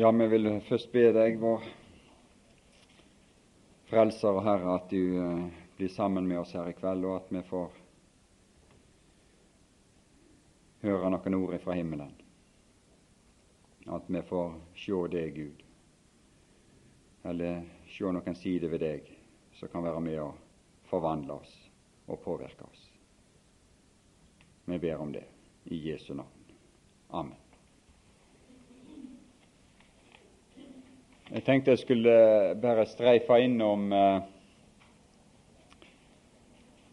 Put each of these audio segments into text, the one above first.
Ja, vi vil først be deg, vår Frelser og Herre, at du uh, blir sammen med oss her i kveld, og at vi får høre noen ord fra himmelen. At vi får se deg, Gud, eller se noen sider ved deg som kan være med å forvandle oss og påvirke oss. Vi ber om det i Jesu navn. Amen. Jeg tenkte jeg skulle bare streife innom eh,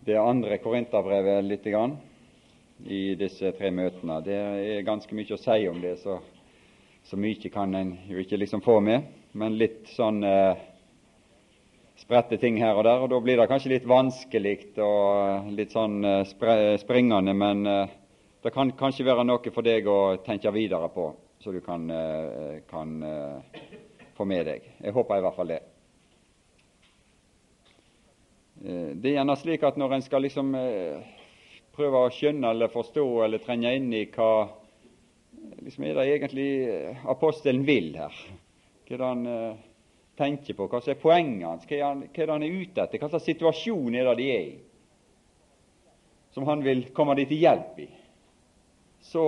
det andre Korinterbrevet litt grann, i disse tre møtene. Det er ganske mye å si om det, så, så mye kan en jo ikke liksom få med. Men litt sånn eh, spredte ting her og der, og da blir det kanskje litt vanskelig og litt sånn eh, springende, men eh, det kan kanskje være noe for deg å tenke videre på, så du kan, eh, kan få med deg. Jeg håper i hvert fall det. Eh, det er gjerne slik at når en skal liksom eh, prøve å skjønne eller forstå eller trenge inn i hva liksom er det egentlig eh, apostelen vil her, hva det han tenker på, hva er poenget hans, hva er det han er ute etter, hva slags situasjon er det de er i, som han vil komme dem til hjelp i, så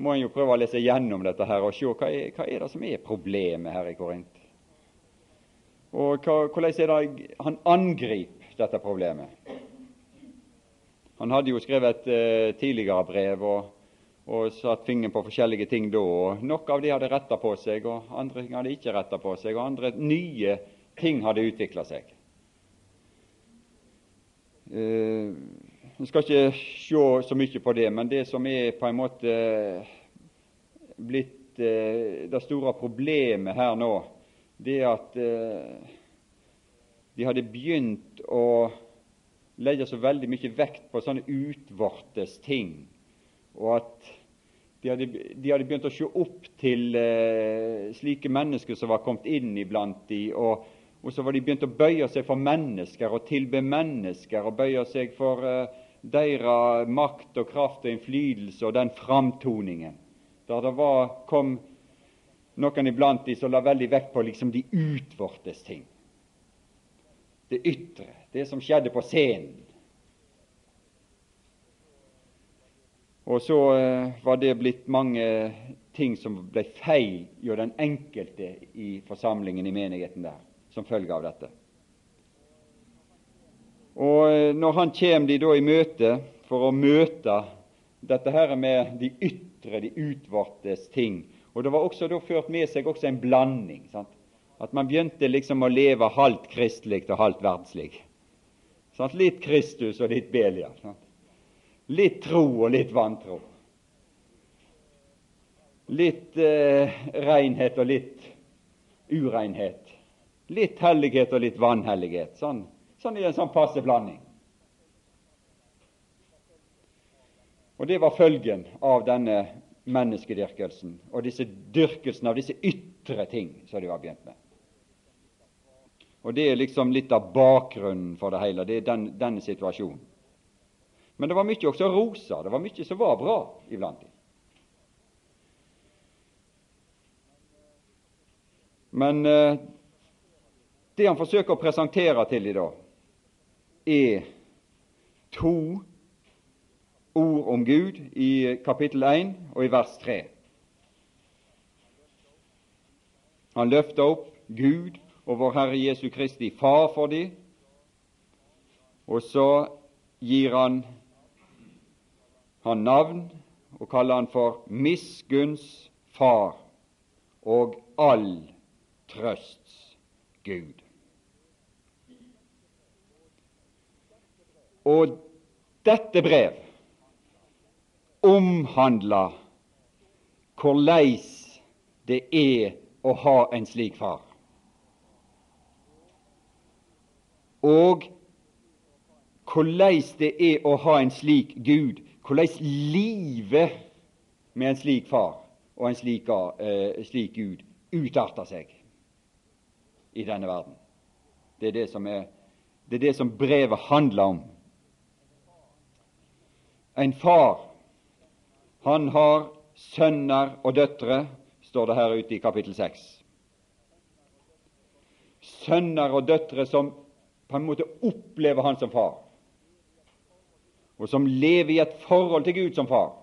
må en jo prøve å lese gjennom dette her og se hva er, hva er det som er problemet her i Korint. Og hva, hvordan er det han angriper dette problemet? Han hadde jo skrevet et uh, tidligere brev og, og satt fingeren på forskjellige ting da. og Noe av det hadde retta på seg, og andre ting hadde ikke retta på seg, og andre nye ting hadde utvikla seg. Uh, vi skal ikke se så mye på det, men det som er på en måte blitt eh, det store problemet her nå, det er at eh, de hadde begynt å legge så veldig mye vekt på sånne utvortes ting, og at de hadde, de hadde begynt å se opp til eh, slike mennesker som var kommet inn iblant de, og, og så var de begynt å bøye seg for mennesker og tilbe mennesker og bøye seg for eh, deres makt og kraft og innflytelse og den framtoningen. Der det var, kom noen iblant de som la veldig vekt på liksom de utvortes ting. Det ytre, det som skjedde på scenen. Og så eh, var det blitt mange ting som ble feil hjå den enkelte i forsamlingen i menigheten der, som følge av dette. Og eh, når han kommer de da i møte for å møte dette her med de ytre, de utvartes ting Og det var også da ført med seg også en blanding. Sant? At man begynte liksom å leve halvt kristelig og halvt verdslig. Sant? Litt Kristus og litt Belia. Sant? Litt tro og litt vantro. Litt eh, renhet og litt urenhet. Litt hellighet og litt vanhellighet. Sånn sånn i en sånn passe blanding. Og Det var følgen av denne menneskedyrkelsen og disse dyrkelsen av disse ytre ting som de var begynt med. Og Det er liksom litt av bakgrunnen for det hele. Det er den, denne situasjonen. Men det var mye også rosa. Det var mye som var bra iblant dem. Men eh, det han forsøker å presentere til dem da, er to ord om Gud i kapittel 1 og i vers 3. Han løfter opp Gud og vår Herre Jesu Kristi Far for dem, og så gir han han navn og kaller han for miskunns far og all trøsts Gud. Og dette brev omhandler hvordan det er å ha en slik far. Og hvordan det er å ha en slik Gud, hvordan livet med en slik far og en slik, uh, slik Gud utarter seg i denne verden. Det er det som, er, det er det som brevet handler om. En far han har sønner og døtre står det her ute i kapittel 6. Sønner og døtre som på en måte opplever Han som far, og som lever i et forhold til Gud som far.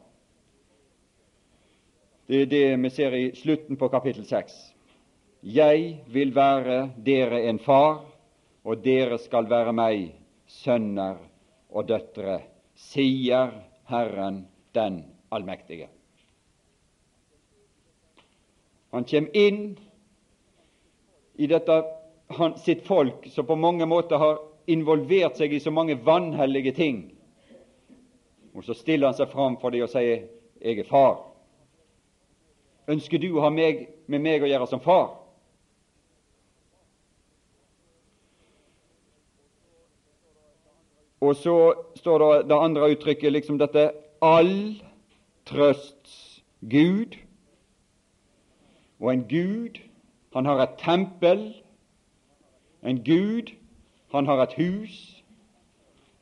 Det er det vi ser i slutten på kapittel 6. Jeg vil være dere en far, og dere skal være meg sønner og døtre, sier Herren den allmektige. Han kommer inn i dette han, sitt folk, som på mange måter har involvert seg i så mange vanhellige ting. Og så stiller han seg fram for dem og sier, 'Jeg er far'. Ønsker du å ha meg, med meg å gjøre som far? Og så står det det andre uttrykket, liksom dette all trøsts Gud. Og en Gud, han har et tempel en gud, han har et hus,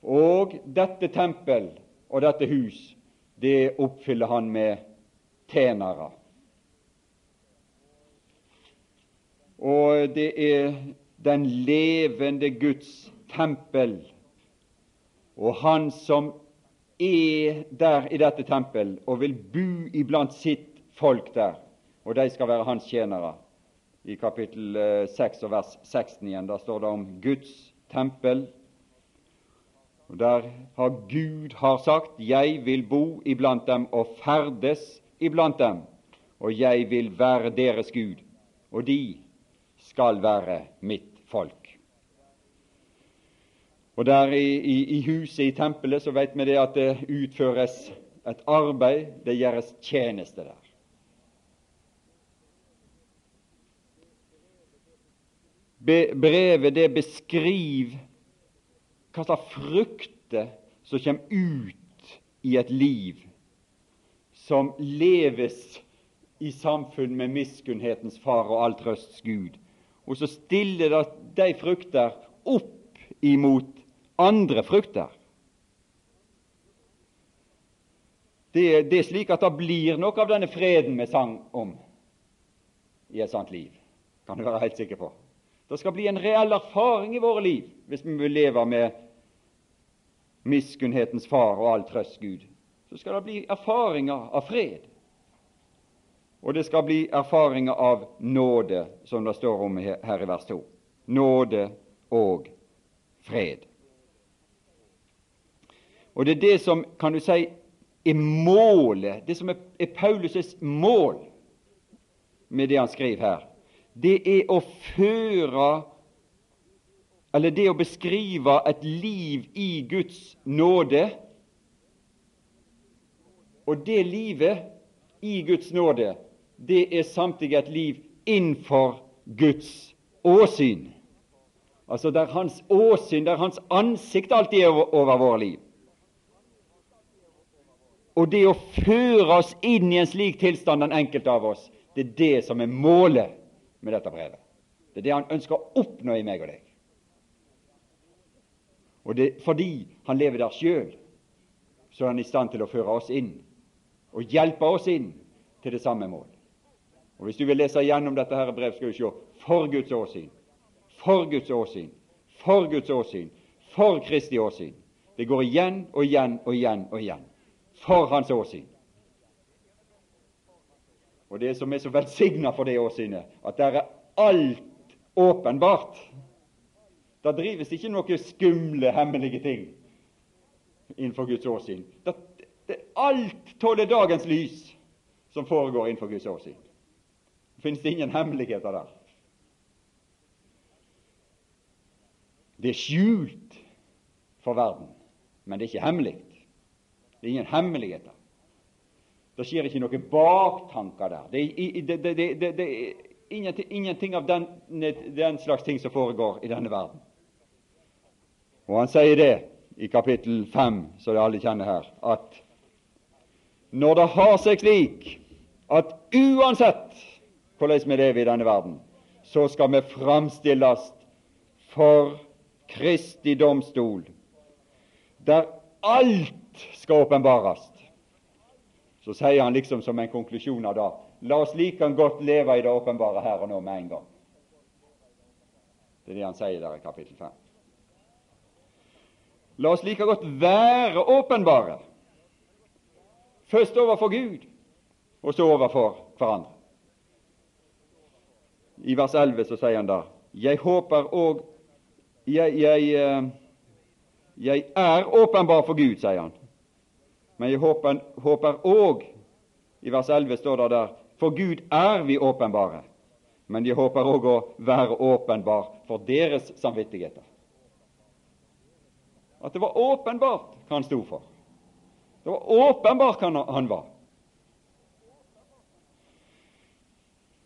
og dette tempel og dette hus, det oppfyller han med tjenere. Og det er den levende Guds tempel, og han som er der i dette tempel og vil bo iblant sitt folk der, og de skal være hans tjenere i kapittel 6 eh, og vers 16 igjen. Der står det om Guds tempel. Og Der har Gud har sagt 'Jeg vil bo iblant dem og ferdes iblant dem', og 'jeg vil være deres Gud', og de skal være mitt folk. Og der i, i, i huset, i tempelet, så vet vi det at det utføres et arbeid, det gjøres tjeneste der. brevet det beskriver hva slags frukter som kommer ut i et liv som leves i samfunn med miskunnhetens far og all trøsts Gud. Og så stiller det de frukter opp imot andre frukter. Det, det, er slik at det blir noe av denne freden vi sang om i et sant liv. Kan du være helt sikker på. Det skal bli en reell erfaring i våre liv hvis vi vil leve med miskunnhetens far og all trøst Gud. Så skal det bli erfaringer av fred. Og det skal bli erfaringer av nåde, som det står om her i vers 2. Nåde og fred. Og det er det som, kan du si, er målet, det som er, er Paulus' mål med det han skriver her det er å føre eller det å beskrive et liv i Guds nåde. Og det livet i Guds nåde, det er samtidig et liv innenfor Guds åsyn. Altså der Hans åsyn, der Hans ansikt alltid er over, våre liv. Og det å føre oss inn i en slik tilstand, den enkelte av oss, det er det som er målet med dette brevet. Det er det han ønsker å oppnå i meg og deg. Og det, fordi han lever der sjøl, så er han i stand til å føre oss inn og hjelpe oss inn til det samme mål. Og Hvis du vil lese gjennom dette her brevet, skal du se for Guds åsyn, for Guds åsyn, for Guds åsyn, for Kristi åsyn. Det går igjen og igjen og igjen og igjen. For Hans åsyn. Og det som er så velsigna for det åsynet, at der er alt åpenbart. Da drives ikke noen skumle, hemmelige ting innenfor Guds åsyn. Det, det, alt tåler dagens lys som foregår innenfor Guds åsyn. Det finnes ingen hemmeligheter der. Det er skjult for verden, men det er ikke hemmelig. Det er ingen hemmeligheter. Det skjer ikke noen baktanker der. Det er, det, det, det, ingenting, ingenting, av den, den, slags ting som foregår i denne verden. Og han sier det i kapittel 5, som alle kjenner her, at når det har seg slik at uansett hvordan vi lever i denne verden, så skal vi framstilles for Kristi domstol, der alt skal åpenbares så sier han liksom som en konklusjon av det La oss like godt leve i det åpenbare her og nå med en gang. Det er det han sier der i kapittel 5. La oss like godt være åpenbare, først overfor Gud, og så overfor hverandre. I vers 11 så sier han da Jeg håper òg jeg, jeg, eh, jeg, er åpenbar for Gud, sier han. Men jeg håper òg I vers 11 står det der For Gud er vi åpenbare. Men jeg håper òg å være åpenbar for deres samvittigheter. At det var åpenbart hva han sto for. Det var åpenbart hva han var.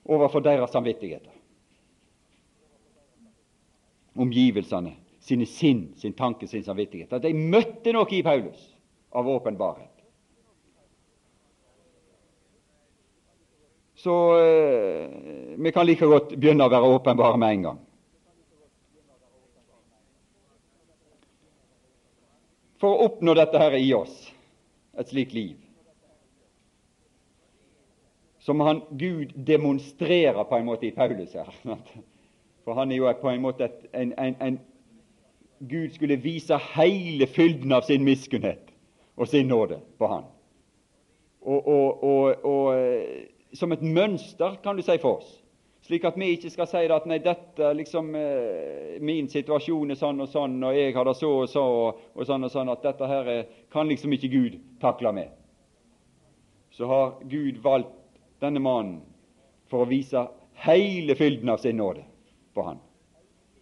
Overfor deres samvittigheter. Omgivelsene, sine sinn, sin tanke, sin samvittighet. At de møtte noe i Paulus av åpenbarhet. Så eh, vi kan like godt begynne å være åpenbare med en gang. for å oppnå dette her i oss, et slikt liv, som han Gud demonstrerer på en måte i Paulus her. For han er jo på en måte en, en, en Gud skulle vise hele fylden av sin miskunnhet og sin nåde på han. Og, og, og, og, eh, som et mønster, kan du si, for oss. Slik at vi ikke skal si at nei, dette liksom eh, min situasjon er sånn og sånn, og jeg har det så og så, og, og sånn og sånn, at dette her er, kan liksom ikke Gud takle med. Så har Gud valgt denne mannen for å vise hele fylden av sin nåde på han.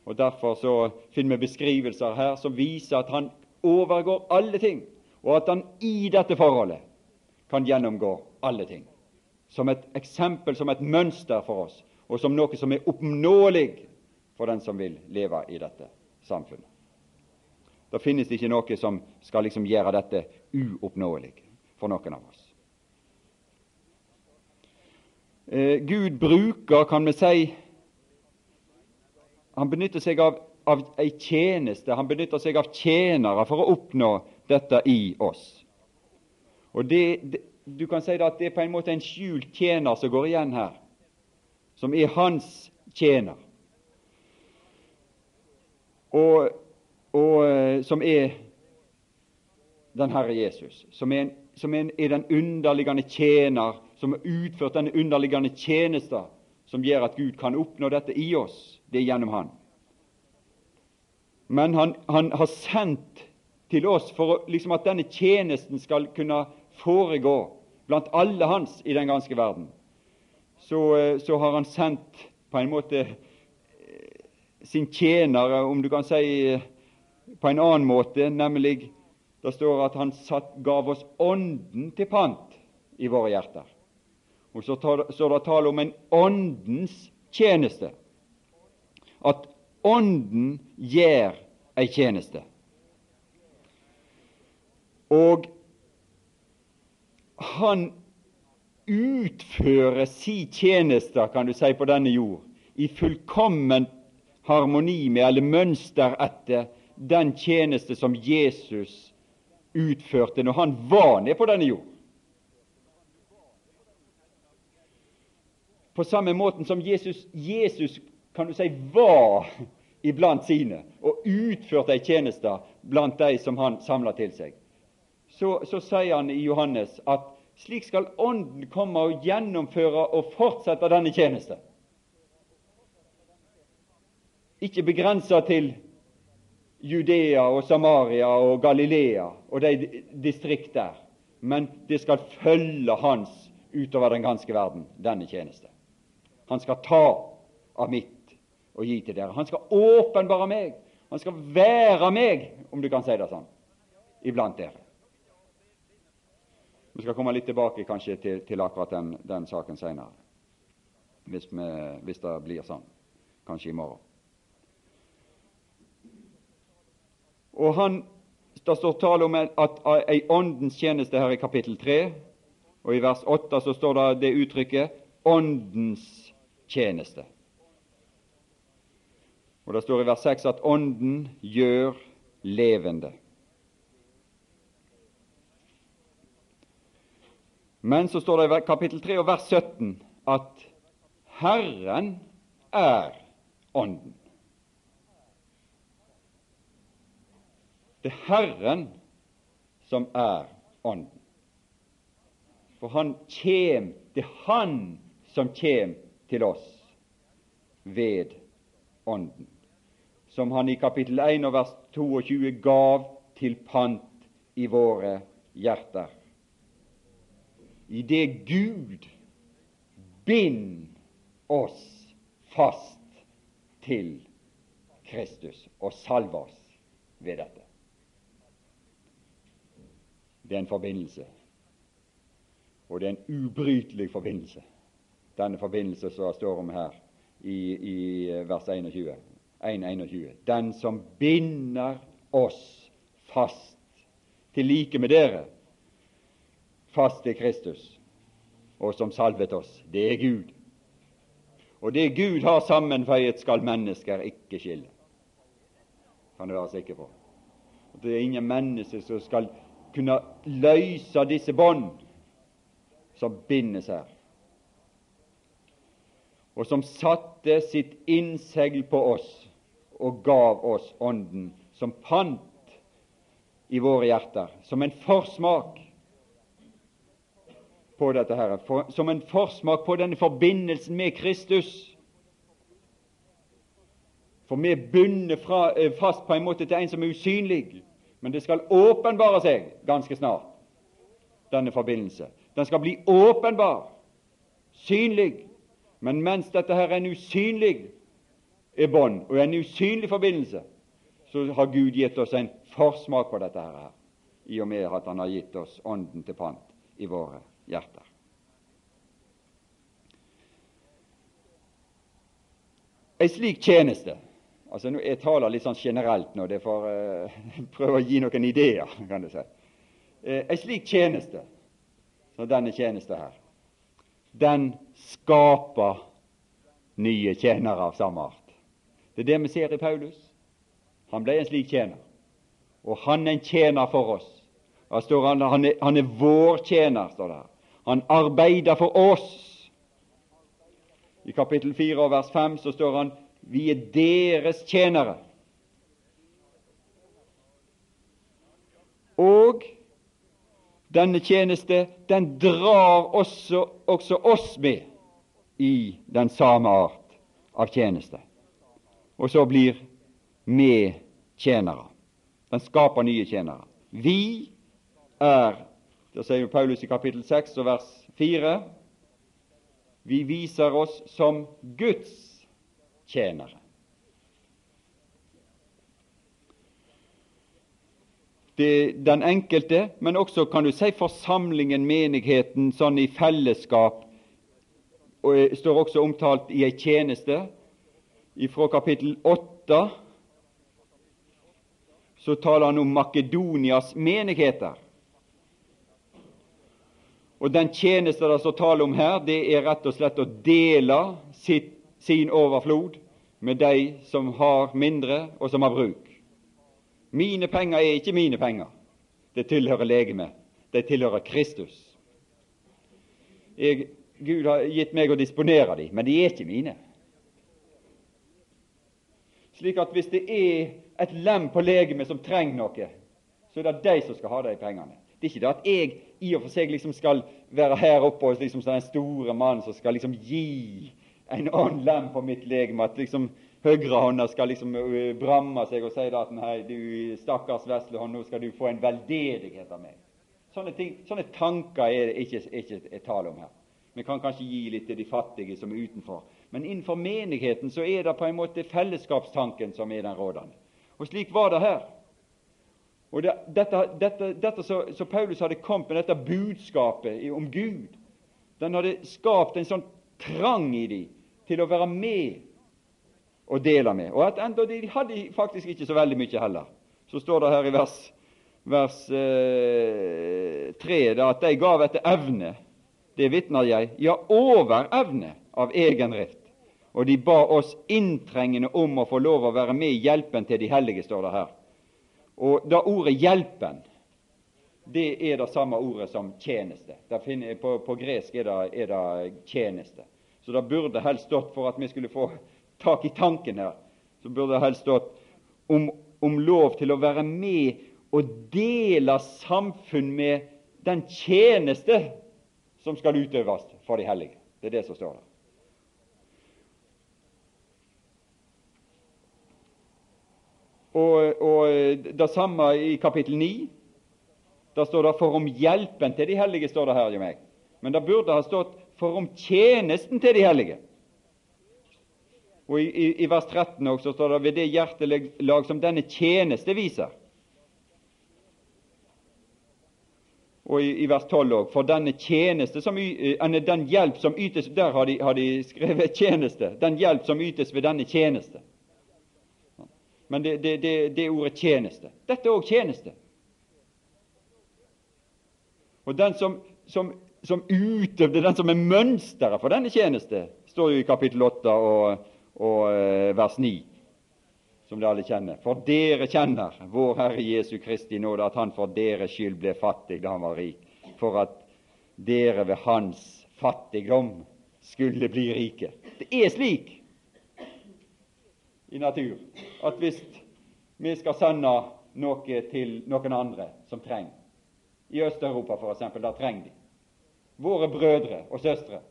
Og Derfor så finner vi beskrivelser her som viser at han overgår alle ting, og at han i dette forholdet kan gjennomgå alle ting. Som et eksempel, som et mønster for oss og som noe som er oppnåelig for den som vil leve i dette samfunnet. Da finnes det ikke noe som skal liksom gjøre dette uoppnåelig for noen av oss. Eh, Gud bruker, kan vi si Han benytter seg av, av ei tjeneste, han benytter seg av tjenere for å oppnå dette i oss. Og det, det, Du kan si at det er på en måte en skjult tjener som går igjen her som er hans tjener, og, og eh, som er den Herre Jesus, som er, en, som er, en, er den underliggende tjener, som har utført denne underliggende tjeneste som gjør at Gud kan oppnå dette i oss. Det er gjennom Han. Men Han, han har sendt til oss for liksom at denne tjenesten skal kunne foregå blant alle hans i den ganske verden så, eh, så, har han sendt på en måte eh, sin tjenere, om du kan si eh, på en annen måte, nemlig det står at han satt, gav oss Ånden til pant i våre hjerter. Og så står det tale om en Åndens tjeneste. At Ånden gjør ei tjeneste. Og han utfører si tjeneste, kan du si, på denne jord i fullkommen harmoni med eller mønster etter den tjeneste som Jesus utførte når han var nede på denne jord. På samme måten som Jesus, Jesus kan du si, var iblant sine og utførte ei tjeneste blant de som han samla til seg, så, så sier han i Johannes at slik skal Ånden komme og gjennomføre og fortsette denne tjeneste. Ikke begrensa til Judea og Samaria og Galilea og de distrikt der, men det skal følge hans utover den ganske verden, denne tjeneste. Han skal ta av mitt og gi til dere. Han skal åpenbare meg. Han skal være meg, om du kan si det sånn, iblant dere. Vi skal komme litt tilbake kanskje til, til akkurat den, den saken senere, hvis, hvis, det blir sånn, kanskje i morgen. Og han, Det står tale om at ei åndens tjeneste her i kapittel 3, og i vers 8 så står det det uttrykket 'åndens tjeneste'. Og Det står i vers 6 at Ånden gjør levende. Men så står det i kapittel 3 og vers 17 at Herren er Ånden. Det er Herren som er Ånden. For han kjem, det er Han som kjem til oss ved Ånden, som han i kapittel 1 og vers 22 gav til pant i våre hjerter. I det Gud bind oss fast til Kristus og salve oss ved dette. Det er en forbindelse, og det er en ubrytelig forbindelse. Denne forbindelse som står om her i, i vers 21. 1.21. Den som binder oss fast til like med dere, fast til Kristus, og som salvet oss, det er Gud. Og det Gud har sammenføyet, skal mennesker ikke skille. Kan du være sikker på. Det er ingen mennesker som skal kunne løse disse bånd som bindes her, og som satte sitt innsegl på oss og gav oss Ånden som pant i våre hjerter, som en forsmak på dette her, for, som en forsmak på denne forbindelsen med Kristus. For vi er bundet fra, eh, fast på en måte til en som er usynlig, men det skal åpenbare seg ganske snart, denne forbindelse. Den skal bli åpenbar, synlig. Men mens dette her er en usynlig er bånd og en usynlig forbindelse, så har Gud gitt oss en forsmak på dette her, i og med at Han har gitt oss Ånden til pant i våre hjerter. En slik tjeneste altså Jeg taler litt sånn generelt nå, det får uh, prøve å gi noen ideer, kan du si. Uh, en slik tjeneste, som denne tjeneste her, den skaper nye tjenere av samme art. Det er det vi ser i Paulus. Han ble en slik tjener. Og han er en tjener for oss. Han, han, er, han er vår tjener, står det her. Han arbeider for oss. I kapittel 4 og vers 5 så står han vi er deres tjenere. Og denne tjeneste, den drar også, også oss med i den samme art av tjeneste. Og så blir vi tjenere. Den skaper nye tjenere. Vi er det sier jo Paulus i kapittel 6 og vers 4. Vi viser oss som Guds tjenere. Det, den enkelte, men også kan du si forsamlingen, menigheten, sånn i fellesskap, og står også omtalt i ei tjeneste. Fra kapittel 8 så taler han om Makedonias menigheter. Og Den tjeneste det står tale om her, det er rett og slett å dele sitt, sin overflod med de som har mindre, og som har bruk. Mine penger er ikke mine penger. Det tilhører legemet. Det tilhører Kristus. Jeg, Gud har gitt meg å disponere dem, men de er ikke mine. Slik at hvis det er et lem på legemet som trenger noe, så er det de som skal ha de pengene. Det er ikke det at jeg i og for seg liksom skal være her oppe og liksom den store mannen som skal liksom gi en annen lem på mitt legeme. At liksom høyrehånda skal liksom bramme seg og si at nei, du stakkars veslehånd, nå skal du få en veldedighet av meg. Sånne, ting, sånne tanker er det ikke, ikke er tale om her. Vi kan kanskje gi litt til de fattige som er utenfor. Men innenfor menigheten så er det på en måte fellesskapstanken som er den rådende. Og slik var det her. Og det, Dette, dette, dette så, så, Paulus hadde kommet med dette budskapet om Gud, den hadde skapt en sånn trang i dem til å være med og dele med. Og at enda de hadde faktisk ikke så veldig mye heller. Så står det her i vers, vers eh, 3 at de gav etter evne. Det vitner jeg. Ja, over evne av egen drift. Og de ba oss inntrengende om å få lov å være med i hjelpen til de hellige, står det her. Og da ordet 'hjelpen' det er det samme ordet som tjeneste. Finner, på, på, gresk er det, er det, tjeneste. Så det burde helst stått, for at vi skulle få tak i tanken her, så burde det helst stått om, om lov til å være med og dele samfunn med den tjeneste som skal utøves for de hellige. Det er det som står der. Og, og det samme i kapittel 9. Da står det 'for om hjelpen til de hellige', står det her i meg. Men det burde ha stått 'for om tjenesten til de hellige'. Og i, i, i vers 13 også står det 'ved det hjertelag som denne tjeneste viser'. Og i, vers 12 òg 'for denne tjeneste som, eh, den hjelp som ytes' Der har de, har de skrevet 'tjeneste'. Den hjelp som ytes ved denne tjeneste. Men det, det, det, det ordet 'tjeneste'. Dette er òg tjeneste. Og den som, som, som utøvde, den som er mønsteret for denne tjeneste, står jo i kapittel 8 og, og eh, vers 9, som dere alle kjenner. For dere kjenner vår Herre Jesu Kristi nåde, at Han for deres skyld ble fattig da Han var rik, for at dere ved Hans fattigdom skulle bli rike. Det er slik i natur at hvis vi skal sende noe til noen andre som trenger I Øst-Europa f.eks. da trenger de. Våre brødre og søstre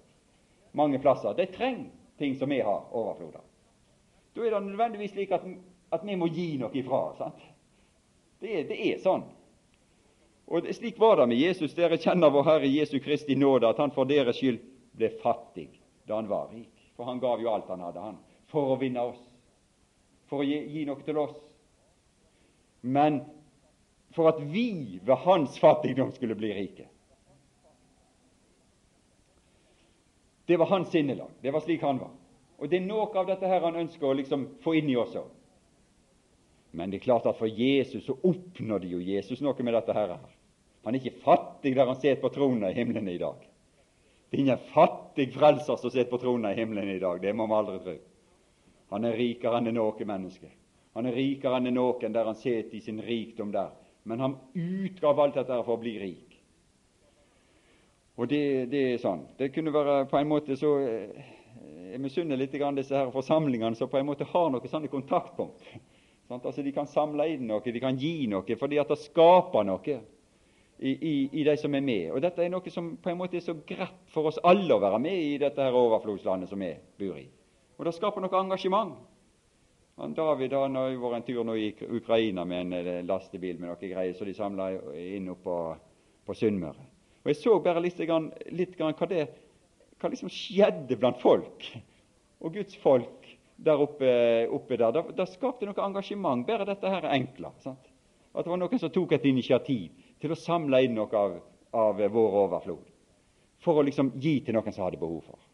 mange plasser de trenger ting som vi har overflod av. Da er det nødvendigvis slik at, at vi må gi noe ifra. sant? Det det er sånn. Og det, Slik var det med Jesus. Dere kjenner vår Herre Jesu Kristi nåde, at han for deres skyld ble fattig da han var rik. For han gav jo alt han hadde, han, for å vinne oss for å gi, gi noe til oss, men for at vi ved hans fattigdom skulle bli rike. Det var hans sinnelag. Det var slik han var. Og det er noe av dette her han ønsker å liksom få inn i oss òg. Men det er klart at for Jesus så oppnådde jo Jesus noe med dette her. Han er ikke fattig der han sitter på tronen i himmelen i dag. Det er ingen fattig frelser som sitter på tronen i himmelen i dag. Det må vi aldri tro. Han er rikere enn noe menneske. Han er rikere enn noen der han sitter i sin rikdom der. Men han utgav alt dette for å bli rik. Og det, det er sånn. Det kunne være på en måte så eh, Jeg misunner litt grann disse her forsamlingene som på en måte har noe sånne kontaktpunkt. Sånn, altså De kan samle inn noe, de kan gi noe, fordi at det skaper noe i, i, i, de som er med. Og Dette er noe som på en måte er så greit for oss alle å være med i dette her overflodslandet som vi bor i. Og det skaper noe engasjement. Han David han har vært en tur nå i Ukraina med en eh, lastebil med noe greier, så de samla inn opp på, Sunnmøre. Og Jeg så bare litt, litt hva, det, hva liksom skjedde blant folk, og Guds folk der oppe, oppe der. Det, skapte noe engasjement, bare dette her enkle. Sant? At det var noen som tok et initiativ til å samle inn noe av, av vår overflod, for å liksom gi til noen som hadde behov for.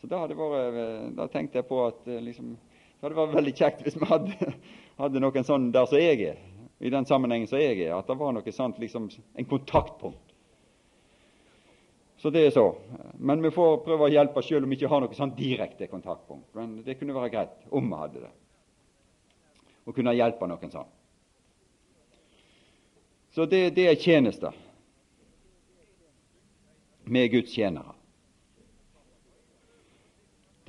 Så da, vært, eh, da tenkte jeg på at eh, liksom, det hadde vært veldig kjekt hvis vi hadde, hadde noen sånn der som jeg er, i den sammenhengen som jeg er, at det var noe sånt, liksom, en kontaktpunkt. Så det er så. Men vi får prøve å hjelpe selv om vi ikke har noe sånn direkte kontaktpunkt. Men det kunne være greit om vi hadde det, å kunne hjelpe noen sånn. Så det, det er tjenester med Guds tjenere.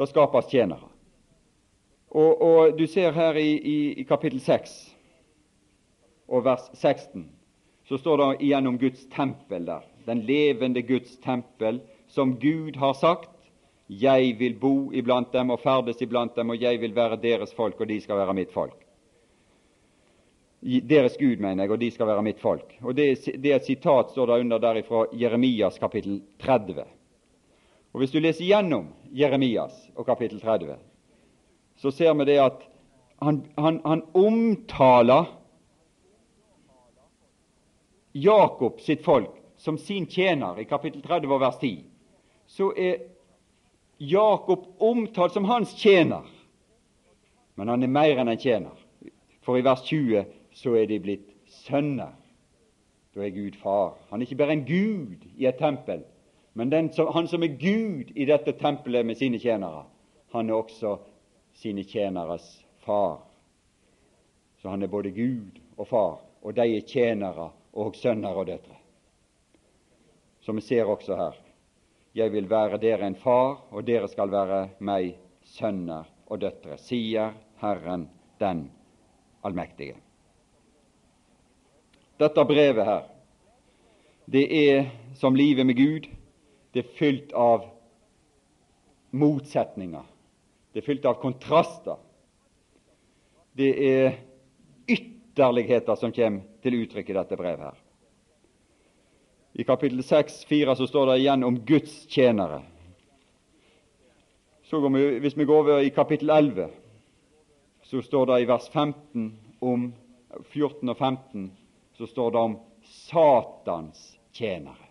Det skapes tjenere. Og, og, Du ser her i, i, i kapittel 6 og vers 16 så står det igjen om Guds tempel der. Den levende Guds tempel, som Gud har sagt. Jeg vil bo iblant dem og ferdes iblant dem, og jeg vil være deres folk, og de skal være mitt folk. Deres Gud, mener jeg, og de skal være mitt folk. Og Det, det er et sitat står der under der fra Jeremias kapittel 30. Og Hvis du leser gjennom Jeremias og kapittel 30, så ser vi det at han, han, han omtaler Jakob sitt folk som sin tjener i kapittel 30 og vers 10. Så er Jakob omtalt som hans tjener, men han er mer enn en tjener. For i vers 20 så er de blitt sønner. Da er Gud far. Han er ikke bare en gud i et tempel, men den, han som er Gud i dette tempelet med sine tjenere, han er også sine tjeneres far. Så han er både Gud og far, og de er tjenere og sønner og døtre. som vi ser også her. Jeg vil være dere en far, og dere skal være meg sønner og døtre, sier Herren den allmektige. Dette brevet her, det er som livet med Gud. Det er fylt av motsetninger. Det er fylt av kontraster. Det er ytterligheter som kommer til uttrykk i dette brevet. her. I kapittel 6, 4 så står det igjen om Guds tjenere. Så vi, Hvis vi går over i kapittel 11, så står det i vers 15 om 14 og 15 så står det om Satans tjenere.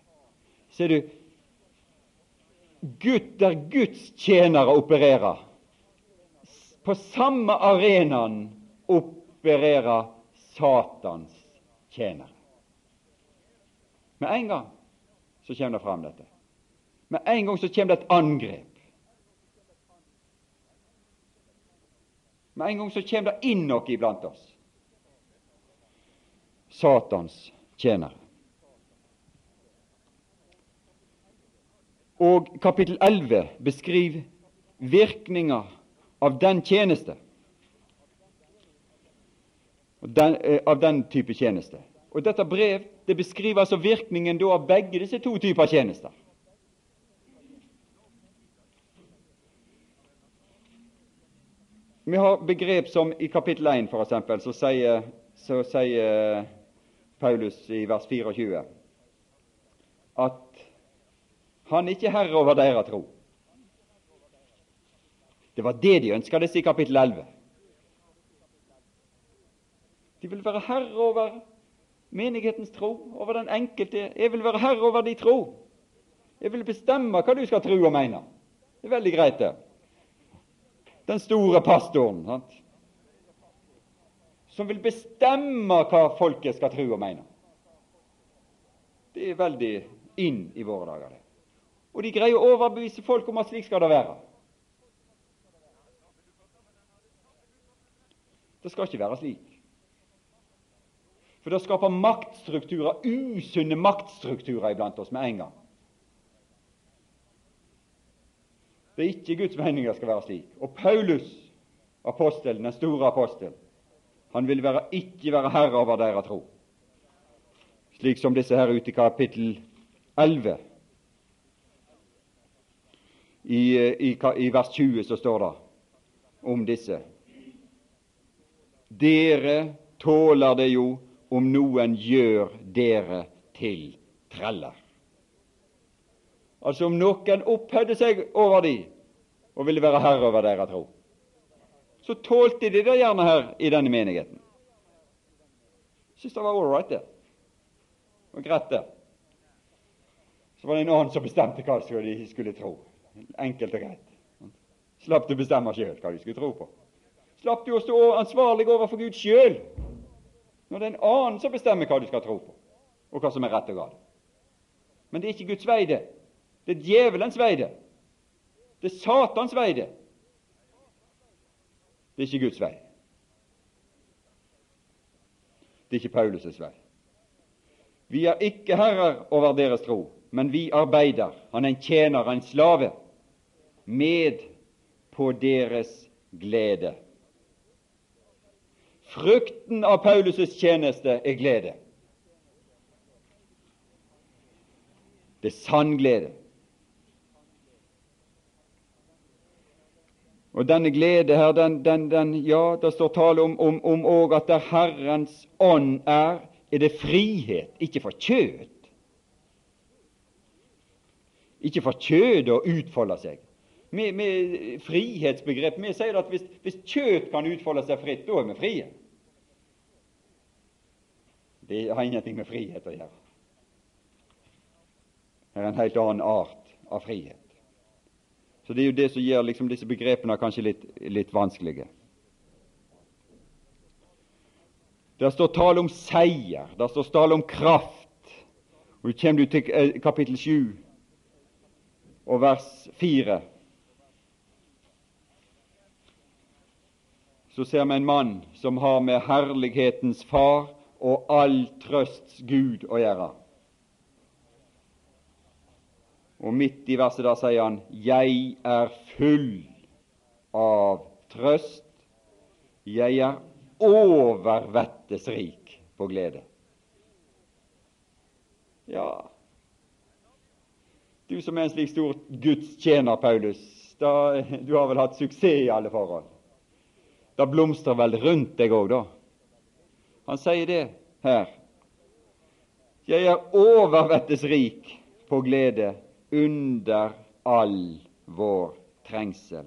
Ser du, Gud, der Guds tjenere opererer, på samme arenaen opererer Satans tjenere. Med en gang så kommer det fram dette. Med en gang så kommer det et angrep. Med en gang så kommer det inn noe iblant oss. Satans tjenere. Og kapittel 11 beskriver virkninger av den tjeneste. Den, eh, av den type tjeneste. Og Dette brev det beskriver altså virkningen av begge disse to typer tjenester. Vi har begrep som i kapittel 1, for eksempel, så sier, så sier Paulus i vers 24 at han er ikke er herre over deres tro. Det var det de ønska disse i kapittel 11. De vil være herre over menighetens tro, over den enkelte. Jeg vil være herre over de tro. Jeg vil bestemme hva du skal tro og mene. Det er veldig greit, det. Den store pastoren sant? som vil bestemme hva folket skal tro og mene. Det er veldig inn i våre dager. det. Og de greier å overbevise folk om at slik skal det være. Det skal ikke være slik. For det skaper maktstrukturer, usunne maktstrukturer iblant oss med en gang. Det er ikke Guds mening det skal være slik. Og Paulus, apostelen, den store apostel, han vil være, ikke være herre over deres tro. Slik som disse her ute i kapittel 11. I, i, I vers 20 så står det om disse. Dere tåler det jo om noen gjør dere til treller. Altså om noen opphøyde seg over de og ville være herre over deres tro, så tålte de det gjerne her i denne menigheten. Syns det var all right, det. Og greit, det. Så var det en annen som bestemte hva de skulle tro. Enkelt og greit. Slapp du bestemme sjøl hva du skulle tro på. Slapp du å stå ansvarlig overfor Gud sjøl når det er en annen som bestemmer hva du skal tro på, og hva som er rett og galt. Men det er ikke Guds vei, det. Det er djevelens vei, det. Det er Satans vei, det. Det er ikke Guds vei. Det er ikke Paulus' vei. Vi er ikke herrer over deres tro, men vi arbeider, han er en tjener, en slave, med på deres glede. Frukten av Paulus' tjeneste er glede. Det er sann glede. Og denne glede her, den, den, den, ja, det står tale om, om, om også at der Herrens ånd er, er det frihet, ikke for kjød. Ikke for kjød å utfolde seg. Med, med frihetsbegrep Vi sier at hvis, hvis kjøtt kan utfolde seg fritt, da er vi frie. Det har ingenting med frihet å gjøre. Det er en helt annen art av frihet. Så Det er jo det som gjør liksom disse begrepene kanskje litt, litt vanskelige. Det står tale om seier, det står tale om kraft. Og Du kommer du til eh, kapittel 7 og vers 4. Så ser vi en mann som har med herlighetens far og all trøsts Gud å gjøre. Og midt i verset da sier han 'Jeg er full av trøst'. Jeg er overvettes rik på glede. Ja, du som er en slik stor gudstjener, Paulus, da, du har vel hatt suksess i alle forhold. Da blomstrer vel rundt deg òg, da. Han sier det her. Jeg er overvettes rik på glede under all vår trengsel.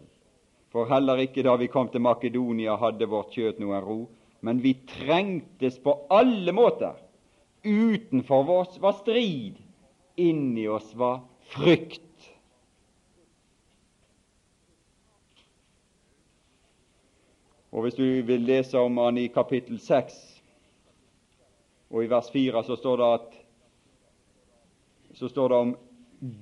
For heller ikke da vi kom til Makedonia, hadde vårt kjøtt noen ro, men vi trengtes på alle måter. Utenfor oss var strid, inni oss var frykt. Og Hvis du vil lese om han i kapittel 6, og i vers 4, så står det, at, så står det om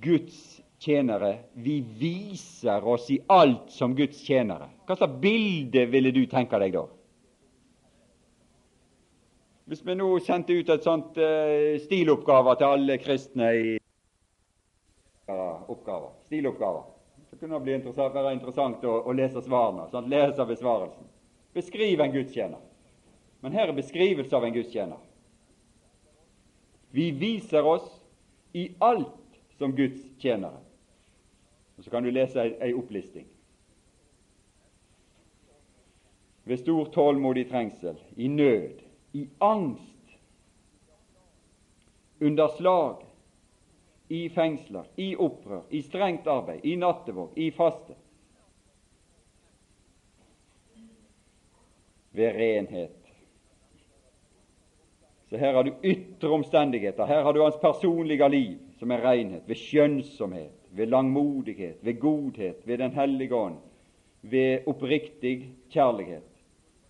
Guds tjenere. Vi viser oss i alt som Guds tjenere. Hva slags bilde ville du tenke deg da? Hvis vi nå sendte ut et sånt uh, stiloppgave til alle kristne i oppgaver, stiloppgaver, så kunne det interessant, være interessant å, å lese svarene. Sånn, lese besvarelsen. Beskriv en gudstjener. Men her er beskrivelse av en gudstjener. Vi viser oss i alt som Guds tjenere. Og Så kan du lese ei, opplisting. Ved stor tålmodig trengsel, i nød, i angst, under slag, i fengsler, i opprør, i strengt arbeid, i nattevåk, i faste, ved renhet. Så her har du ytre omstendigheter. Her har du hans personlige liv, som er renhet, ved skjønnsomhet, ved langmodighet, ved godhet, ved Den hellige ånd, ved oppriktig kjærlighet,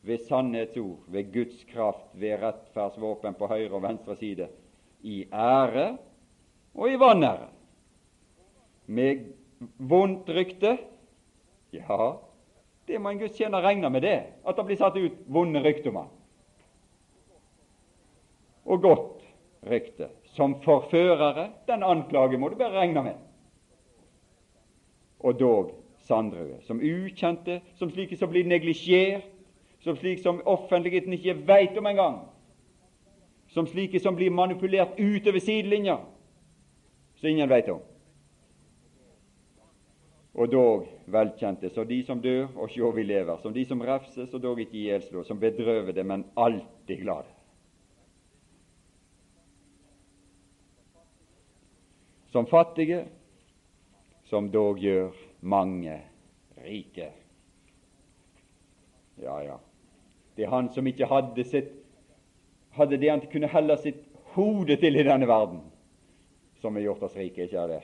ved sannhetsord, ved Guds kraft, ved rettferdsvåpen på høyre og venstre side, i ære og i vanære. Med vondt rykte ja, det må en gudstjener regne med, det, at det blir satt ut vonde rykter om. Og godt rykte. Som forførere, den anklage må du bare regne med. Og dog Sandrue, som ukjente, som slike som blir neglisjert, som slike som offentligheten ikke veit om engang, som slike som blir manipulert utover sidelinja, som ingen veit om og dog velkjente, så de som dør, og sjå vi lever, som de som refses, og dog ikke ihjelslå, som bedrøvede, men alltid glade. Som fattige, som dog gjør mange rike. Ja, ja. Det er han som ikke hadde, sitt, hadde det han kunne helle sitt hode til i denne verden, som har gjort oss rike, ikke er det?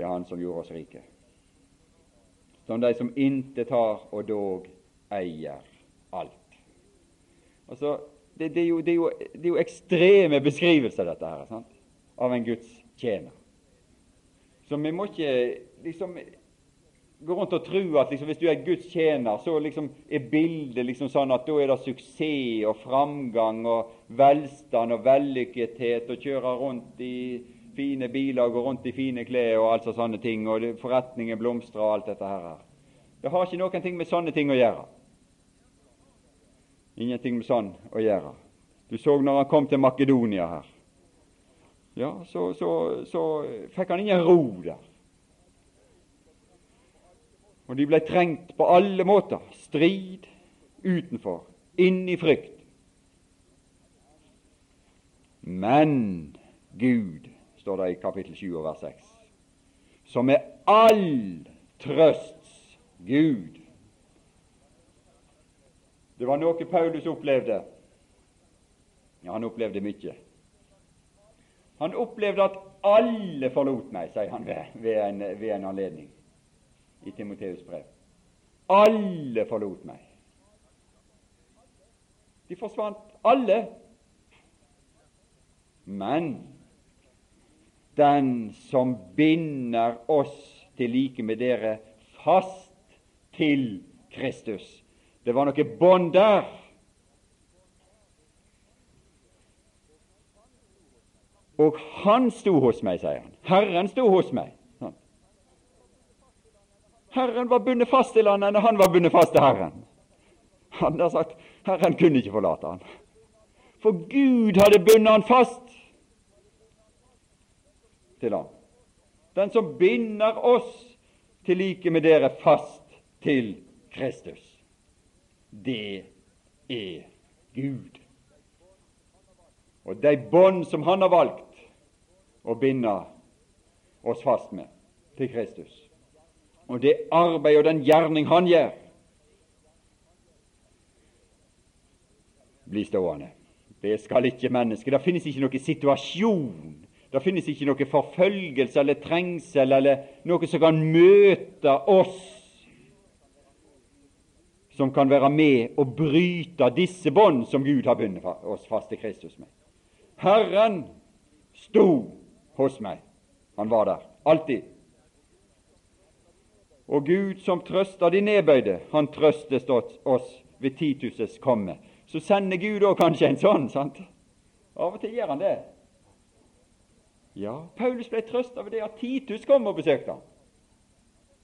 Det er Han som gjorde oss rike. Som de som intet har og dog eier alt. Altså, det, det, er jo, det, er jo, det, er jo, ekstreme beskrivelser, dette her, sant? av en Guds tjener. Så vi må ikke liksom gå rundt og tro at liksom, hvis du er Guds tjener, så liksom er bildet liksom sånn at da er det suksess og framgang og velstand og vellykkethet og kjøre rundt i fine biler og går rundt i fine klær og alt sånne ting, og forretningen blomstrer og alt dette her. Det har ikke noen ting med sånne ting å gjøre. Ingenting med sånn å gjøre. Du så når han kom til Makedonia her, ja, så, så, så fikk han ingen ro der. Og de ble trengt på alle måter. Strid utenfor, inn i frykt. Men Gud står det i kapittel 7 og vers 6, som er all trøsts Gud. Det var noe Paulus opplevde. Ja, han opplevde mye. Han opplevde at alle forlot meg, sier han ved, ved, en, ved en, anledning i Timoteus' brev. Alle forlot meg. De forsvant alle. Men den som binder oss til like med dere fast til Kristus. Det var noe bånd der. Og han sto hos meg, sier han. Herren sto hos meg. Herren var bundet fast til han, og han var bundet fast til Herren. Han har sagt Herren kunne ikke forlate han. For Gud hadde bundet han fast til ham. Den som binder oss til like med dere fast til Kristus. Det er Gud. Og de bånd som Han har valgt å binde oss fast med til Kristus, og det arbeid og den gjerning Han gjør, blir stående. Det skal ikke mennesket. Det finnes ikke noen situasjon, det finnes ikke noe forfølgelse eller trengsel eller noe som kan møte oss som kan være med og bryte disse bånd som Gud har bundet oss fast til Kristus med. Herren sto hos meg. Han var der, alltid. Og Gud som trøster de nedbøyde, han trøstes oss ved Titus' komme. Så sender Gud òg kanskje en sånn, sant? Av og til gjør han det. Ja, Paulus ble trøsta ved det at Titus kom og besøkte ham.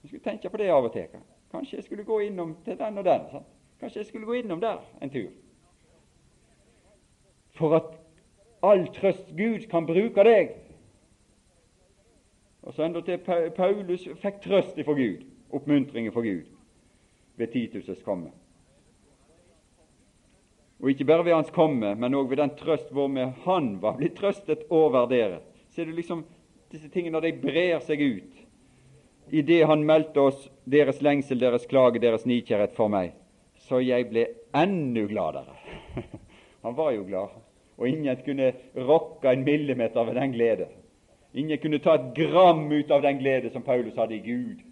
Jeg skulle tenke på det av og til. Kanskje jeg skulle gå innom til den og den. Sant? Kanskje jeg skulle gå innom der en tur. For at all trøst Gud kan bruke deg. Og så endatil Paulus fikk trøst ifra Gud, oppmuntring fra Gud, ved Titus' komme. Og ikke bare ved hans komme, men òg ved den trøst hvormed han var blitt trøstet og dere. Ser du liksom disse tingene når de brer seg ut i det han meldte oss deres lengsel, deres klage, deres nikjærhet for meg, så jeg ble enda gladere. han var jo glad, og ingen kunne rokke en millimeter ved den glede. Ingen kunne ta et gram ut av den glede som Paulus hadde i Gud.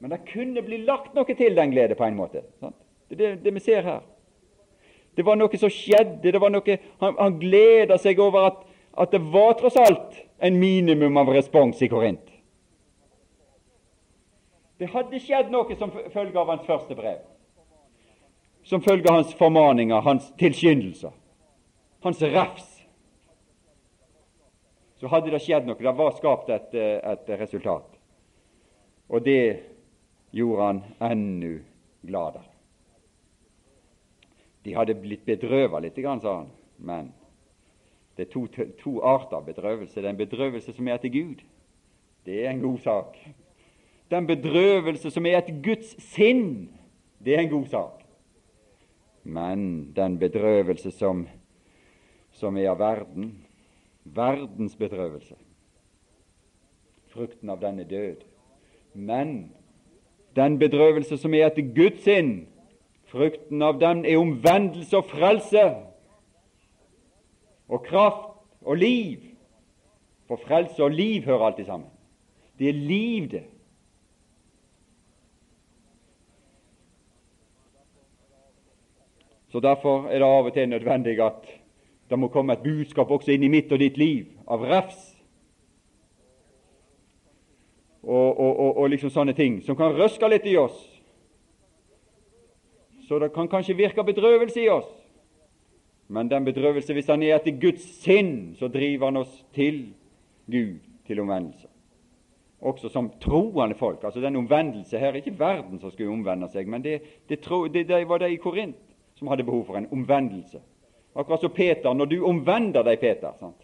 Men det kunne bli lagt noe til den glede, på en måte. Sant? Det er det, det vi ser her. Det var noe som skjedde. det var noe, Han, han gleda seg over at, at det var tross alt en minimum av respons i Korint. Det hadde skjedd noe som følge av hans første brev. Som følge av hans formaninger, hans tilskyndelser, hans refs. Så hadde det skjedd noe. Det var skapt et, et resultat. Og det gjorde han enda gladere. De hadde blitt bedrøva litt, sa han, men det er to, to arter bedrøvelse. Det er en bedrøvelse som er etter Gud. Det er en god sak den bedrøvelse som er et Guds sinn, det er en god sak. Men den bedrøvelse som, som er av verden, verdens bedrøvelse, frukten av den er død. Men den bedrøvelse som er etter Guds sinn, frukten av den er omvendelse og frelse og kraft og liv. For frelse og liv hører alltid sammen. Det er liv, det. Så Derfor er det av og til nødvendig at det må komme et budskap også inn i mitt og ditt liv av refs og, og, og, og liksom sånne ting som kan røske litt i oss. Så det kan kanskje virke bedrøvelse i oss. Men den bedrøvelse, hvis han er etter Guds sinn, så driver han oss til Gud, til omvendelse. Også som troende folk. Altså Den omvendelse her er ikke verden som skulle omvende seg, men det, det, det, det var det i Korint som hadde behov for en omvendelse. Akkurat som Peter, når du omvender deg, Peter sant?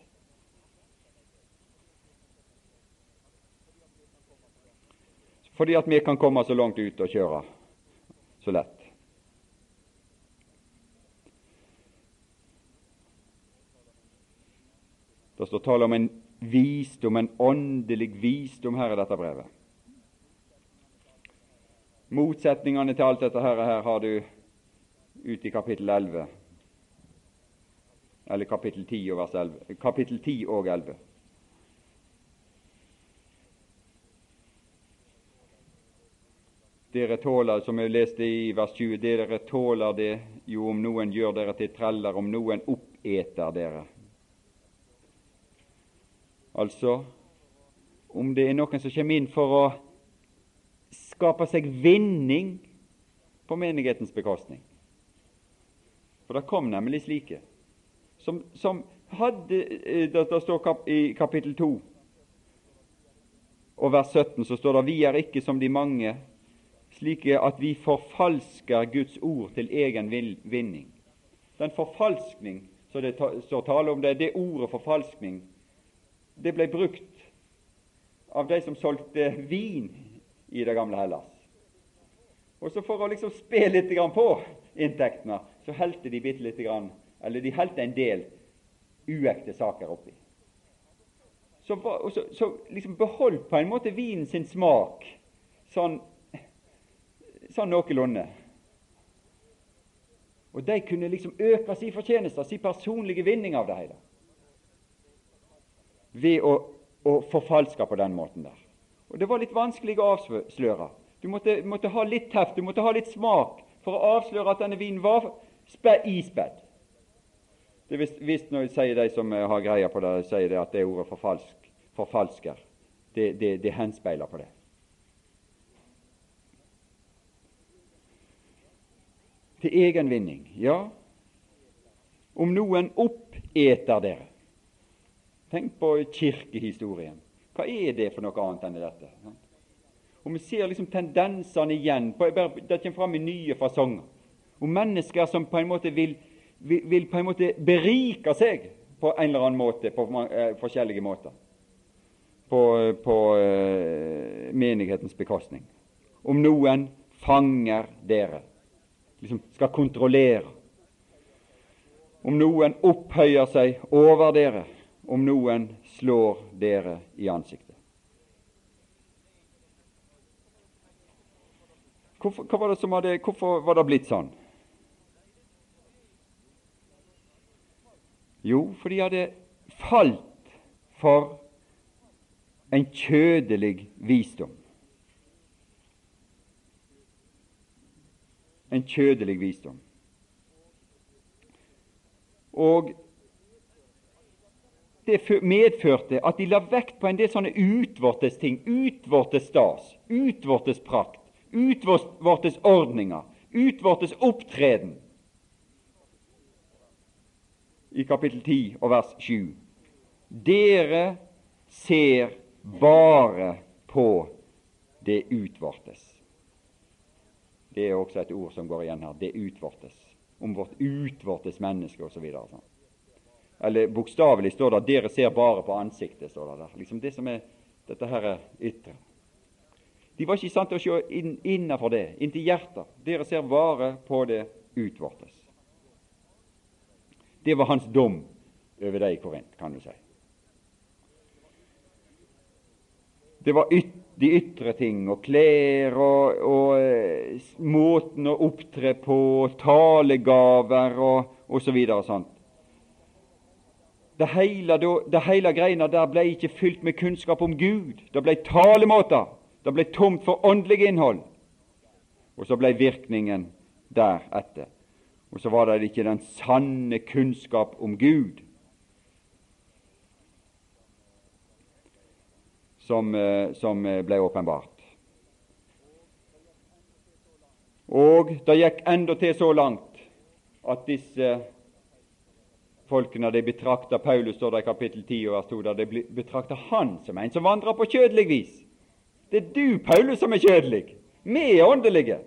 Fordi at vi kan komme så langt ut og kjøre så lett. Det står tale om en visdom, en åndelig visdom her i dette brevet. Motsetningene til alt dette her, her har du ute i kapittel 11, eller kapittel 10 og vers 11. Kapittel 10 og 11. Dere tåler, som jeg leste i vers 20, dere tåler det jo om noen gjør dere til treller, om noen oppeter dere. Altså, om det er noen som kommer inn for å skape seg vinning på menighetens bekostning. For det kom nemlig slike som, som hadde eh, Det, står kap, i kapittel 2 og vers 17 så står det vi er ikke som de mange, slike at vi forfalsker Guds ord til egen vinning. Den forfalskning så det står tale om det, det ordet forfalskning, det ble brukt av de som solgte vin i det gamle Hellas. Og så For å liksom spe litt på inntektene, så helte de bitte lite eller de helte en del uekte saker oppi. Så, så, så liksom beholdt på en måte vinen sin smak sånn, sånn noenlunde. Og de kunne liksom øke sin fortjeneste, sin personlige vinning av det hele, ved å, å forfalske på den måten der. Og Det var litt vanskelig å avsløre. Du måtte, måtte, ha litt teft, du måtte ha litt smak for å avsløre at denne vinen var ispedd. Det er visst når jeg sier de som har greia på det, sier det at det ordet forfalsk, forfalsker. Det, det, det henspeiler på det. Til egen vinning, ja. Om noen oppeter dere. Tenk på kirkehistorien. Hva er det for noe annet enn dette? Og Vi ser liksom tendensene igjen. På, det kommer fram i nye fasonger. Og mennesker som på en måte vil, vil, vil på en måte berike seg på en eller annen måte, på uh, forskjellige måter. På, på uh, menighetens bekostning. Om noen fanger dere, liksom skal kontrollere. Om noen opphøyer seg over dere, om noen slår dere i ansiktet. Hvorfor, var det som hadde, hvorfor var det blitt sånn? Jo, for de hadde falt for en kjødelig visdom. En kjødelig visdom. Og det medførte at de la vekt på en del sånne utvortes ting, utvortes stas, utvortes prakt utvortes ordninger, utvortes opptreden. I kapittel 10 og vers 7. Dere ser bare på det utvortes. Det er også et ord som går igjen her. Det utvortes. Om vårt utvortes menneske osv. Sånn. Eller bokstavelig står det at 'dere ser bare på ansiktet'. står det der. Liksom det som er dette her er ytre. De var ikke i stand til å se inn, innenfor det, inntil hjertet. Dere ser bare på det utvortes. Det var hans dom over deg i Korint, kan du si. Det var yt, de ytre ting, og klær og, og eh, måten å opptre på, talegaver og osv. sånt. Det hele, det hele greina der ble ikke fylt med kunnskap om Gud. Det ble talemåter. Det ble tomt for åndelig innhold. Og så ble virkningen deretter. Og så var det ikke den sanne kunnskap om Gud som, eh, som eh, ble åpenbart. Og det gikk til så langt at disse folkene de betrakta Paulus står det i kapittel 10 og vers 2, der de betrakta han som en som vandrer på kjødelig vis. Det er du, Paulus, som er kjødelig. Vi er åndelige.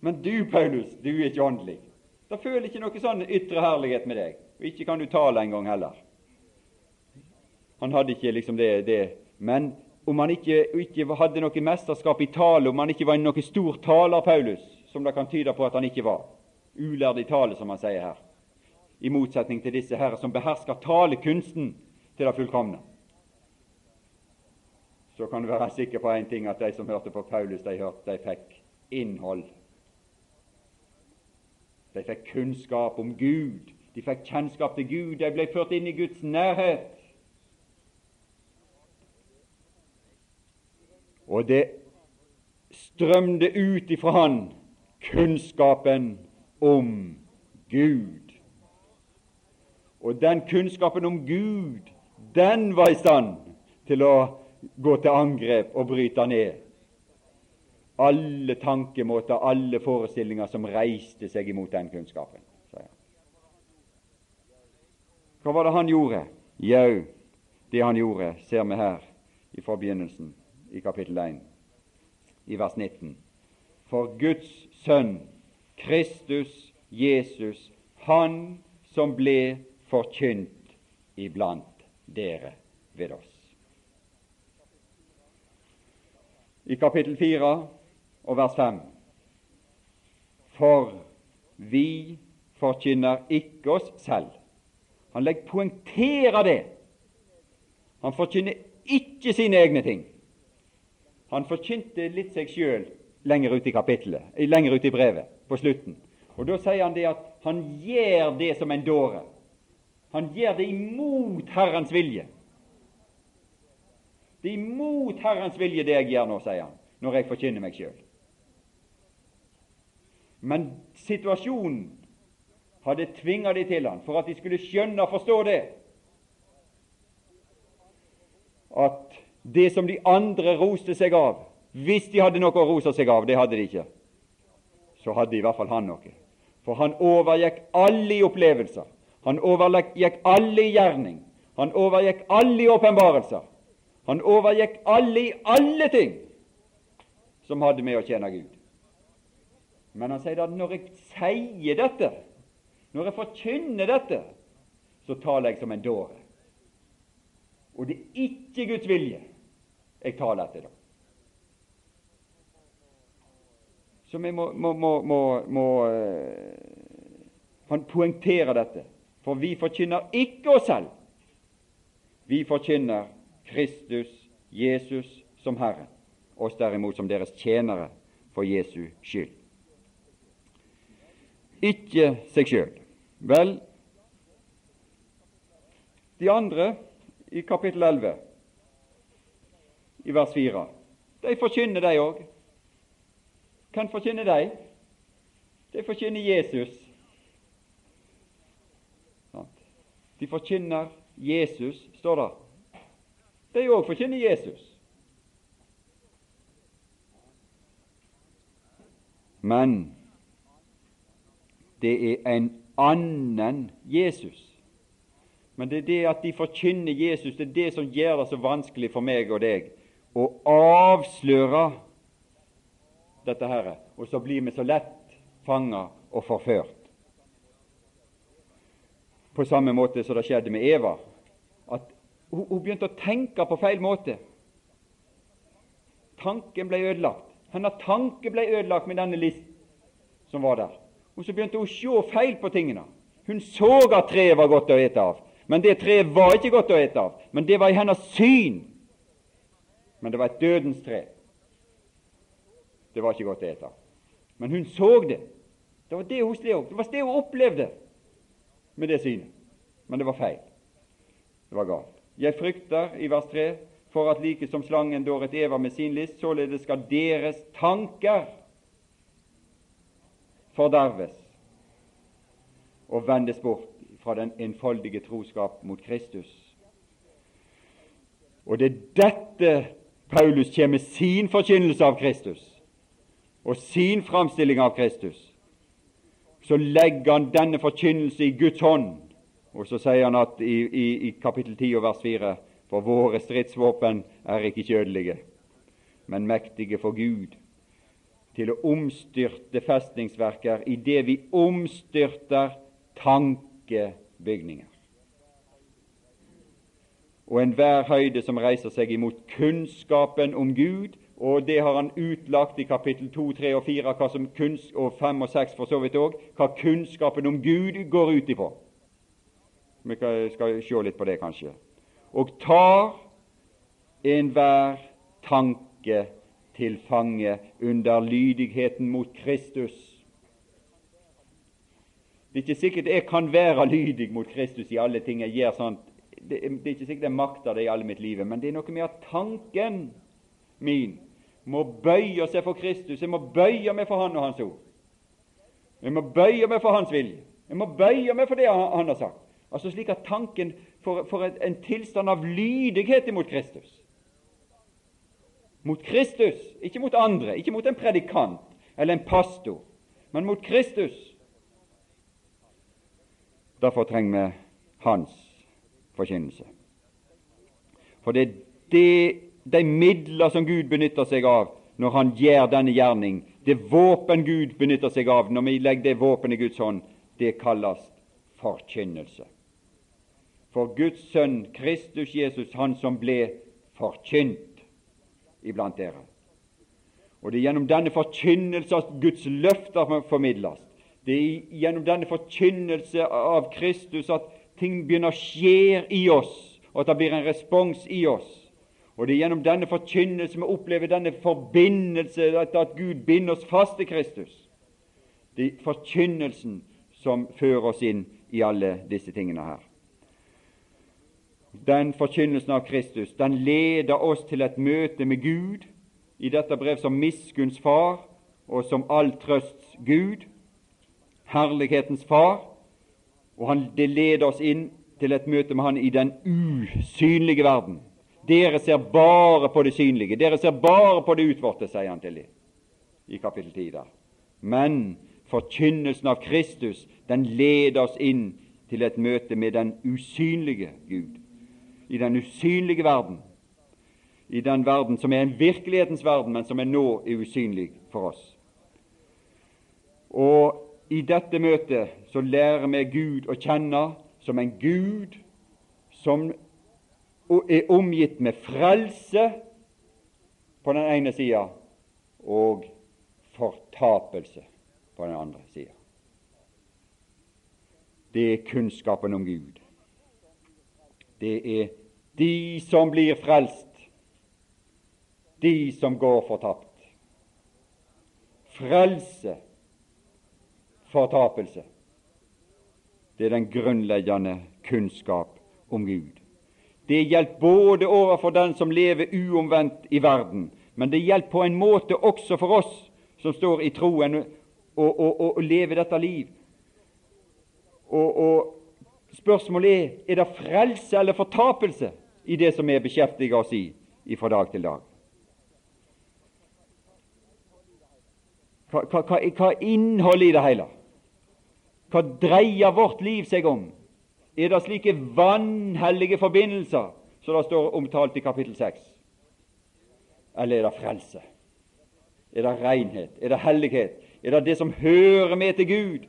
Men du, Paulus, du er ikke åndelig. Da føler ikke noe sånn ytre herlighet med deg. Og ikke kan du tale engang heller. Han hadde ikke liksom det, det. Men om han ikke, ikke, hadde noe mesterskap i tale, om han ikke var noe stor taler, Paulus, som det kan tyde på at han ikke var, ulærd i tale, som han sier her, i motsetning til disse herrer som behersker talekunsten til det fullkomne så kan du være sikker på én ting, at de som hørte på Paulus, de, hørte, de fikk innhold. De fikk kunnskap om Gud. De fikk kjennskap til Gud. De ble ført inn i Guds nærhet. Og det strømde ut ifra han kunnskapen om Gud. Og den kunnskapen om Gud, den var i stand til å gå til angrep og bryte ned alle tankemåter, alle forestillinger som reiste seg imot den kunnskapen. Hva var det han gjorde? Jau, det han gjorde, ser vi her i forbegynnelsen, i kapittel 1, i vers 19. For Guds sønn, Kristus Jesus, han som ble forkynt iblant dere ved oss. I kapittel 4 og vers 5. For vi forkynner ikke oss selv. Han legger poengterer det. Han forkynner ikke sine egne ting. Han forkynte litt seg sjøl lenger ute i kapittelet, lenger ute i brevet, på slutten. Og Da sier han det at han gjør det som en dåre. Han gjør det imot Herrens vilje. Det er imot Herrens vilje, det jeg gjør nå, sier han, når jeg forkynner meg sjøl. Men situasjonen hadde tvinga de til han for at de skulle skjønne og forstå det. At det som de andre roste seg av, hvis de hadde noe å rose seg av, det hadde de ikke, så hadde i hvert fall han noe. For han overgikk alle i opplevelser. Han overgikk alle i gjerning. Han overgikk alle i åpenbarelser. Han overgikk alle i alle ting som hadde med å tjene Gud. Men han sier at når jeg sier dette, når jeg forkynner dette, så taler jeg som en dåre. Og det er ikke Guds vilje jeg taler etter da. Så vi må, må, må, må uh, Han poengterer dette. For vi forkynner ikke oss selv. Vi forkynner Kristus, Jesus, som Herre. Oss derimot som deres tjenere for Jesu skyld. Ikke seg sjøl. Vel, de andre i kapittel 11, i vers 4, de forkynner, de òg. Hvem forkynner de? De forkynner Jesus. De forkynner Jesus, står det. De òg forkynner Jesus. Men det er en annen Jesus. Men det er det at de forkynner Jesus, det er det som gjør det så vanskelig for meg og deg å avsløre dette her, og så blir vi så lett fanga og forført på samme måte som det skjedde med Eva. At hun, hun begynte å tenke på feil måte. Tanken ble ødelagt. Hennes tanke ble ødelagt med denne listen som var der. Og så begynte hun å se feil på tingene. Hun så at treet var godt å ete av, men det treet var ikke godt å ete av. Men det var i hennes syn. Men det var et dødens tre. Det var ikke godt å ete av. Men hun så det. Det var det hun. Det var det hun opplevde med det synet. Men det var feil. Det var galt. Jeg frykter, i vers 3, for at like som slangen dåret Eva med sin list, således skal deres tanker forderves og vendes bort fra den enfoldige troskap mot Kristus. Og det er dette Paulus kommer med sin forkynnelse av Kristus og sin framstilling av Kristus så legger han denne forkynnelse i Guds hånd. Og så sier han at i, i, i kapittel 10 og vers 4 For våre stridsvåpen er ikke kjødelige, men mektige for Gud til å omstyrte festningsverker i det vi omstyrter tankebygninger. Og enhver høyde som reiser seg imot kunnskapen om Gud, og det har han utlagt i kapittel 2, 3 og 4 hva som kunst, og 5 og 6 for så vidt òg, hva kunnskapen om Gud går ut ifra. Vi skal se litt på det, kanskje. Og tar enhver tanke til fange under lydigheten mot Kristus. Det er ikke sikkert jeg kan være lydig mot Kristus i alle ting jeg gjør sånt. Det, det er ikke sikkert jeg makter det i alle mitt liv, men det er noe med at tanken min må bøye seg for Kristus. Jeg må bøye meg for Han og Hans ord. Jeg må bøye meg for Hans vilje. Jeg må bøye meg for det Han, har sagt. Altså slik at tanken for, for en tilstand av lydighet imot Kristus. Mot Kristus, ikke mot andre, ikke mot en predikant eller en pastor, men mot Kristus. Derfor trenger vi Hans forkynnelse. For det er det, de midler som Gud benytter seg av når Han gjør denne gjerning, det våpen Gud benytter seg av når vi legger det våpen i Guds hånd, det kalles forkynnelse. For Guds sønn Kristus Jesus, han som ble forkynt iblant dere. Og det er gjennom denne forkynnelse at Guds løfter formidles. Det er gjennom denne forkynnelse av Kristus at ting begynner å skje i oss, og at det blir en respons i oss. Og det er gjennom denne forkynnelse vi opplever denne forbindelse, at, Gud binder oss fast til Kristus. Det er forkynnelsen som fører oss inn i alle disse tingene her. Den forkynnelsen av Kristus den leder oss til et møte med Gud i dette brev som miskunns far og som all trøsts Gud, herlighetens far, og han, det leder oss inn til et møte med Han i den usynlige verden. Dere ser bare på det synlige, dere ser bare på det utvorte, sier han til dem i kapittel 10 der. Men forkynnelsen av Kristus, den leder oss inn til et møte med den usynlige Gud, i den usynlige verden, i den verden som er en virkelighetens verden, men som er nå er usynlig for oss. Og i dette møtet så lærer vi Gud å kjenne som en Gud som er omgitt med frelse på den ene sida og fortapelse på den andre sida. Det er kunnskapen om Gud. Det er de som blir frelst, de som går fortapt. Frelse fortapelse. Det er den grunnleggende kunnskap om Gud. Det gjaldt både overfor den som lever uomvendt i verden, men det gjaldt på en måte også for oss som står i troen og, og, og, og lever dette liv. Og, Spørsmålet er er det frelse eller fortapelse i det som vi beskjeftiger oss i fra dag til dag. Hva, hva, hva er innholdet i det hele? Hva dreier vårt liv seg om? Er det slike vanhellige forbindelser som det står omtalt i kapittel 6? Eller er det frelse? Er det renhet? Er det hellighet? Er det det som hører med til Gud?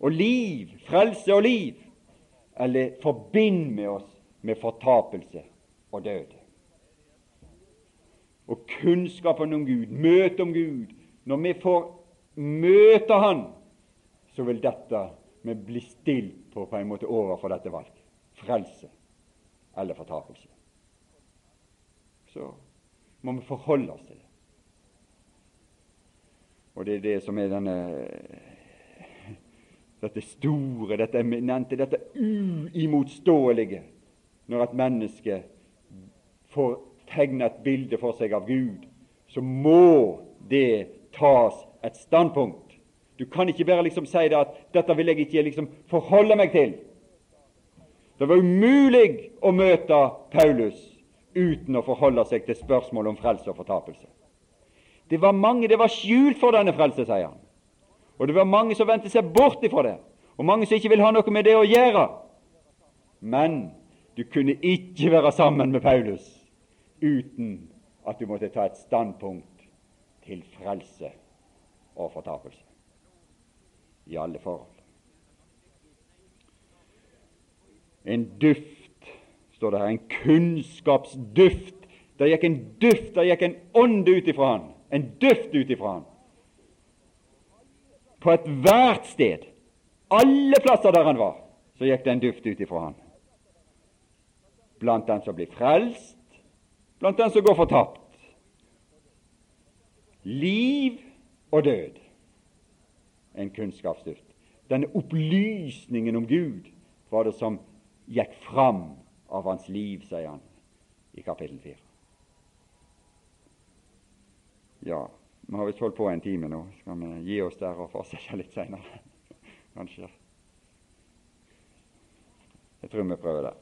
Og liv, frelse og liv? Eller forbind med oss med fortapelse og død? Og kunnskapen om Gud, møtet om Gud Når vi får møte Han, så vil dette vi blir stilt på på en måte overfor dette valg. Frelse eller fortapelse. Så må vi forholde oss til det. Og det er det som er denne dette store, dette eminente, dette uimotståelige, når et menneske får tegne et bilde for seg av Gud, så må det tas et standpunkt du kan ikke bare liksom si det at 'dette vil jeg ikke liksom forholde meg til'. Det var umulig å møte Paulus uten å forholde seg til spørsmålet om frelse og fortapelse. Det var mange det var skjult for denne frelse, sier han. Og det var mange som vendte seg bort ifra det, og mange som ikke ville ha noe med det å gjøre. Men du kunne ikke være sammen med Paulus uten at du måtte ta et standpunkt til frelse og fortapelse i alle forhold. En duft, står det her, en kunnskapsduft. Det gikk en duft, det gikk en ånd ut ifra han, en duft ut ifra han. På ethvert sted, alle plasser der han var, så gikk det en duft ut ifra han. Blant den som blir frelst, blant den som går fortapt. Liv og død en kunnskapsstyrt. Denne opplysningen om Gud var det som gikk fram av hans liv, sier han i kapittel 4. Ja, vi har visst holdt på en time nå. Skal vi gi oss der og fortsette litt seinere? Kanskje. Jeg tror vi prøver det.